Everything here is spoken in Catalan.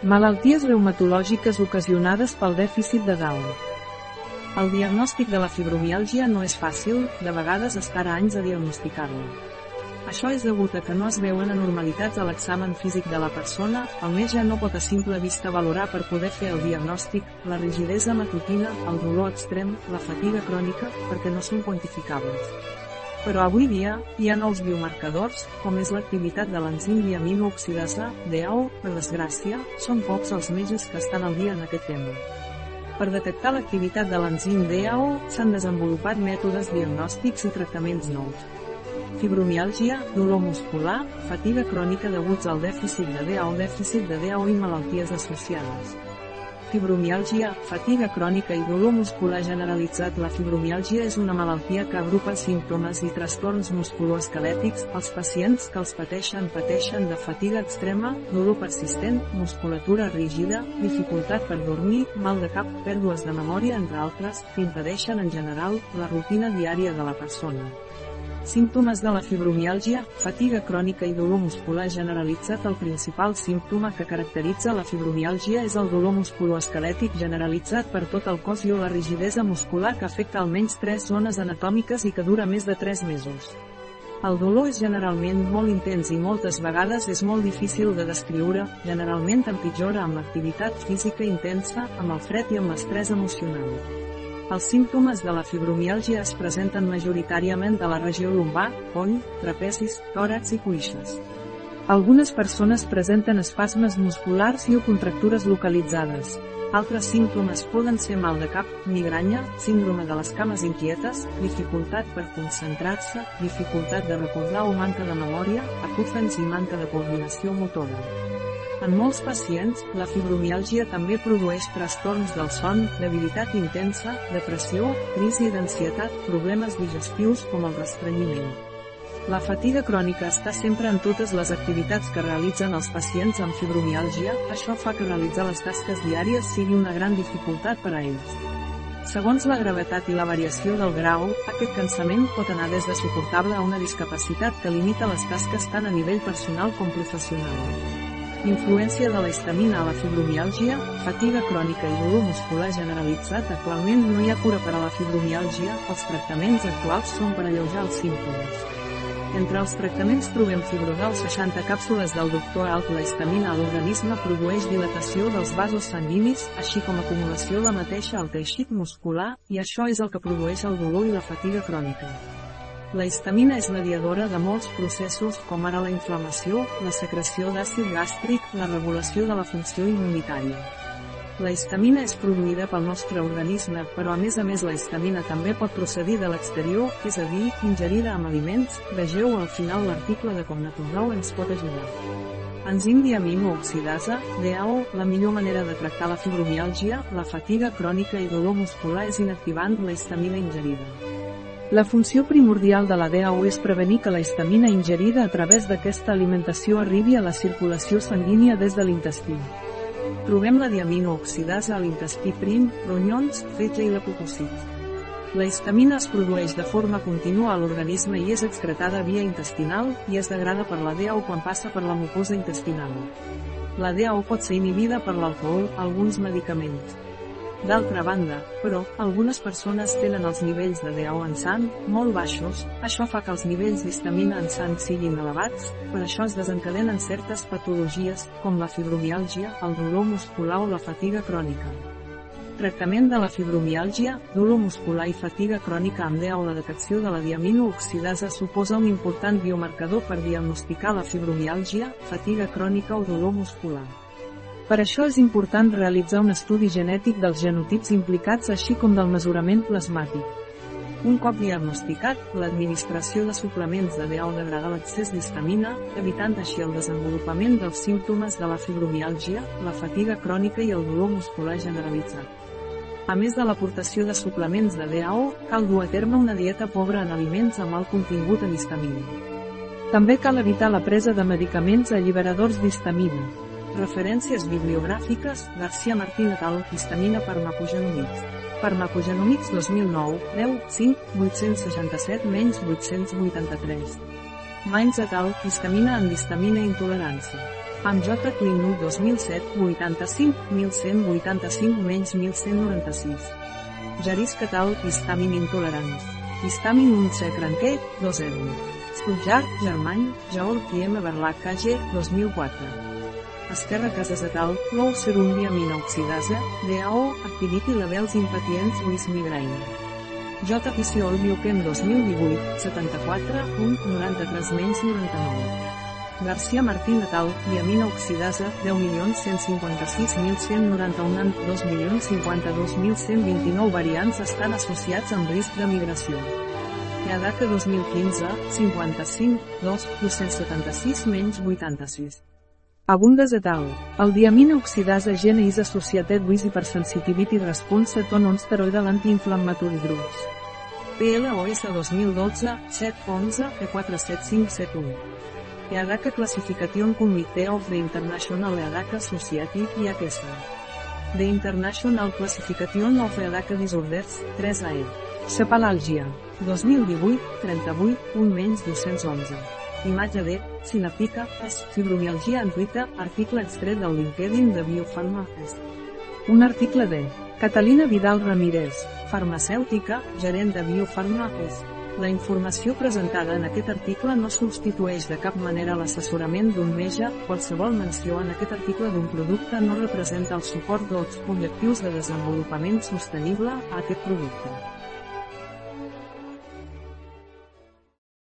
Malalties reumatològiques ocasionades pel dèficit de Down. El diagnòstic de la fibromiàlgia no és fàcil, de vegades estarà anys a diagnosticar-la. Això és degut a que no es veuen anormalitats a l'examen físic de la persona, el metge no pot a simple vista valorar per poder fer el diagnòstic, la rigidesa matutina, el dolor extrem, la fatiga crònica, perquè no són quantificables. Però avui dia, hi ha nous biomarcadors, com és l'activitat de l'enzim diaminoxidasa, DAO, per desgràcia, són pocs els metges que estan al dia en aquest tema. Per detectar l'activitat de l'enzim DAO, s'han desenvolupat mètodes diagnòstics i tractaments nous. Fibromiàlgia, dolor muscular, fatiga crònica deguts al dèficit de DAO, dèficit de DAO i malalties associades. Fibromiàlgia, fatiga crònica i dolor muscular generalitzat La fibromiàlgia és una malaltia que agrupa símptomes i trastorns musculoesquelètics. Els pacients que els pateixen pateixen de fatiga extrema, dolor persistent, musculatura rígida, dificultat per dormir, mal de cap, pèrdues de memòria entre altres, que impedeixen en general la rutina diària de la persona. Símptomes de la fibromiàlgia, fatiga crònica i dolor muscular generalitzat El principal símptoma que caracteritza la fibromiàlgia és el dolor musculoesquelètic generalitzat per tot el cos i o la rigidesa muscular que afecta almenys tres zones anatòmiques i que dura més de 3 mesos. El dolor és generalment molt intens i moltes vegades és molt difícil de descriure, generalment empitjora amb l'activitat física intensa, amb el fred i amb l'estrès emocional. Els símptomes de la fibromiàlgia es presenten majoritàriament a la regió lumbar, coll, trapecis, tòrax i cuixes. Algunes persones presenten espasmes musculars i o contractures localitzades. Altres símptomes poden ser mal de cap, migranya, síndrome de les cames inquietes, dificultat per concentrar-se, dificultat de recordar o manca de memòria, acúfens i manca de coordinació motora. En molts pacients, la fibromiàlgia també produeix trastorns del son, debilitat intensa, depressió, crisi d'ansietat, problemes digestius com el restrenyiment. La fatiga crònica està sempre en totes les activitats que realitzen els pacients amb fibromiàlgia, això fa que realitzar les tasques diàries sigui una gran dificultat per a ells. Segons la gravetat i la variació del grau, aquest cansament pot anar des de suportable a una discapacitat que limita les tasques tant a nivell personal com professional. Influència de la histamina a la fibromiàlgia, fatiga crònica i dolor muscular generalitzat Actualment no hi ha cura per a la fibromiàlgia, els tractaments actuals són per alleujar els símptomes. Entre els tractaments trobem fibrodal 60 càpsules del doctor Alt. La histamina a l'organisme produeix dilatació dels vasos sanguinis, així com acumulació de mateixa al teixit muscular, i això és el que produeix el dolor i la fatiga crònica. La histamina és mediadora de molts processos com ara la inflamació, la secreció d'àcid gàstric, la regulació de la funció immunitària. La histamina és produïda pel nostre organisme, però a més a més la histamina també pot procedir de l'exterior, és a dir, ingerida amb aliments, vegeu al final l'article de com natural ens pot ajudar. Enzim diamino-oxidasa, DAO, la millor manera de tractar la fibromiàlgia, la fatiga crònica i dolor muscular és inactivant la histamina ingerida. La funció primordial de la DAO és prevenir que la histamina ingerida a través d'aquesta alimentació arribi a la circulació sanguínia des de l'intestí. Trobem la diaminooxidasa a l'intestí prim, ronyons, fetge i l'apopòsit. La histamina es produeix de forma contínua a l'organisme i és excretada via intestinal, i es degrada per la DAO quan passa per la mucosa intestinal. La DAO pot ser inhibida per l'alcohol, alguns medicaments. D'altra banda, però, algunes persones tenen els nivells de DAO en sang molt baixos, això fa que els nivells d'histamina en sang siguin elevats, per això es desencadenen certes patologies, com la fibromiàlgia, el dolor muscular o la fatiga crònica. Tractament de la fibromiàlgia, dolor muscular i fatiga crònica amb DAO La detecció de la diaminooxidasa suposa un important biomarcador per diagnosticar la fibromiàlgia, fatiga crònica o dolor muscular. Per això és important realitzar un estudi genètic dels genotips implicats així com del mesurament plasmàtic. Un cop diagnosticat, l'administració de suplements de DAO degrada l'excés d'histamina, evitant així el desenvolupament dels símptomes de la fibromiàlgia, la fatiga crònica i el dolor muscular generalitzat. A més de l'aportació de suplements de DAO, cal dur a terme una dieta pobra en aliments amb alt contingut en histamina. També cal evitar la presa de medicaments alliberadors d'histamina, Referències bibliogràfiques, García Martín et al. Histamina Farmacogenomics. Farmacogenomics 2009, 10, 5, 867 menys 883. Mainz et al. Histamina en histamina intolerància. Amb J. Clinu 2007, 85, 1185 menys 1196. Jaris Catal, histamin intolerants. Histamin 11 Cranquet, 20. Stuttgart, Germany, Jaol Kiem Berlac KG, 2004. Esquerra Casas et al, Low Serum Diamina Oxidasa, DAO, Activity Levels Impatients with Migraine. J. Piciol Bioquem 2018, 74, 93 menys 99. Garcia Martín Natal, diamina oxidasa, 10.156.191 2.052.129 variants estan associats amb risc de migració. Yadaka 2015, 55, 2, 276 menys 86. Abundes et al. El diamina oxidasa gene is associated with hypersensitivity response to non-steroidal anti-inflammatory drugs. PLOS 2012, 711, E47571. EADACA Classification Committee of the International EADACA Society, IAQS. The International Classification of EADACA Disorders, 3AE. Cepalàlgia. 2018, 38, 1 menys 211. Imatge de, Sinapica, es, fibromialgia en Twitter, article extret del LinkedIn de Biofarma, es. Un article de, Catalina Vidal Ramírez, farmacèutica, gerent de Biofarma, es. La informació presentada en aquest article no substitueix de cap manera l'assessorament d'un metge, qualsevol menció en aquest article d'un producte no representa el suport dels objectius de desenvolupament sostenible a aquest producte.